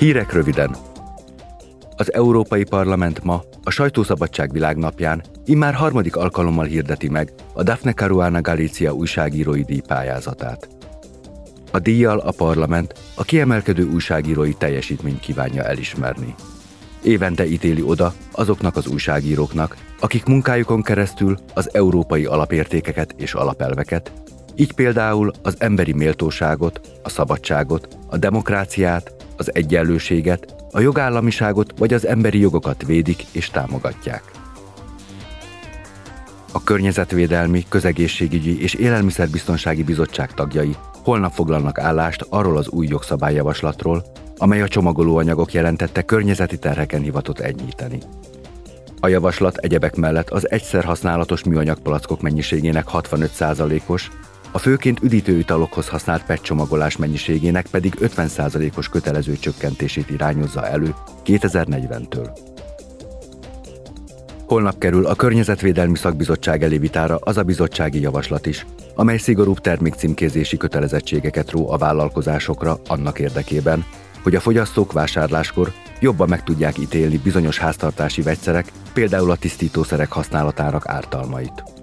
Hírek röviden. Az Európai Parlament ma, a Sajtószabadság világnapján immár harmadik alkalommal hirdeti meg a Daphne Caruana Galizia újságírói díjpályázatát. A díjjal a parlament a kiemelkedő újságírói teljesítményt kívánja elismerni. Évente ítéli oda azoknak az újságíróknak, akik munkájukon keresztül az európai alapértékeket és alapelveket, így például az emberi méltóságot, a szabadságot, a demokráciát, az egyenlőséget, a jogállamiságot vagy az emberi jogokat védik és támogatják. A Környezetvédelmi, Közegészségügyi és Élelmiszerbiztonsági Bizottság tagjai holnap foglalnak állást arról az új jogszabályjavaslatról, amely a csomagolóanyagok jelentette környezeti terheken hivatott enyhíteni. A javaslat egyebek mellett az egyszer használatos műanyag palackok mennyiségének 65%-os, a főként üdítőitalokhoz használt PET csomagolás mennyiségének pedig 50%-os kötelező csökkentését irányozza elő 2040-től. Holnap kerül a Környezetvédelmi Szakbizottság elé vitára az a bizottsági javaslat is, amely szigorúbb termékcímkézési kötelezettségeket ró a vállalkozásokra annak érdekében, hogy a fogyasztók vásárláskor jobban meg tudják ítélni bizonyos háztartási vegyszerek, például a tisztítószerek használatának ártalmait.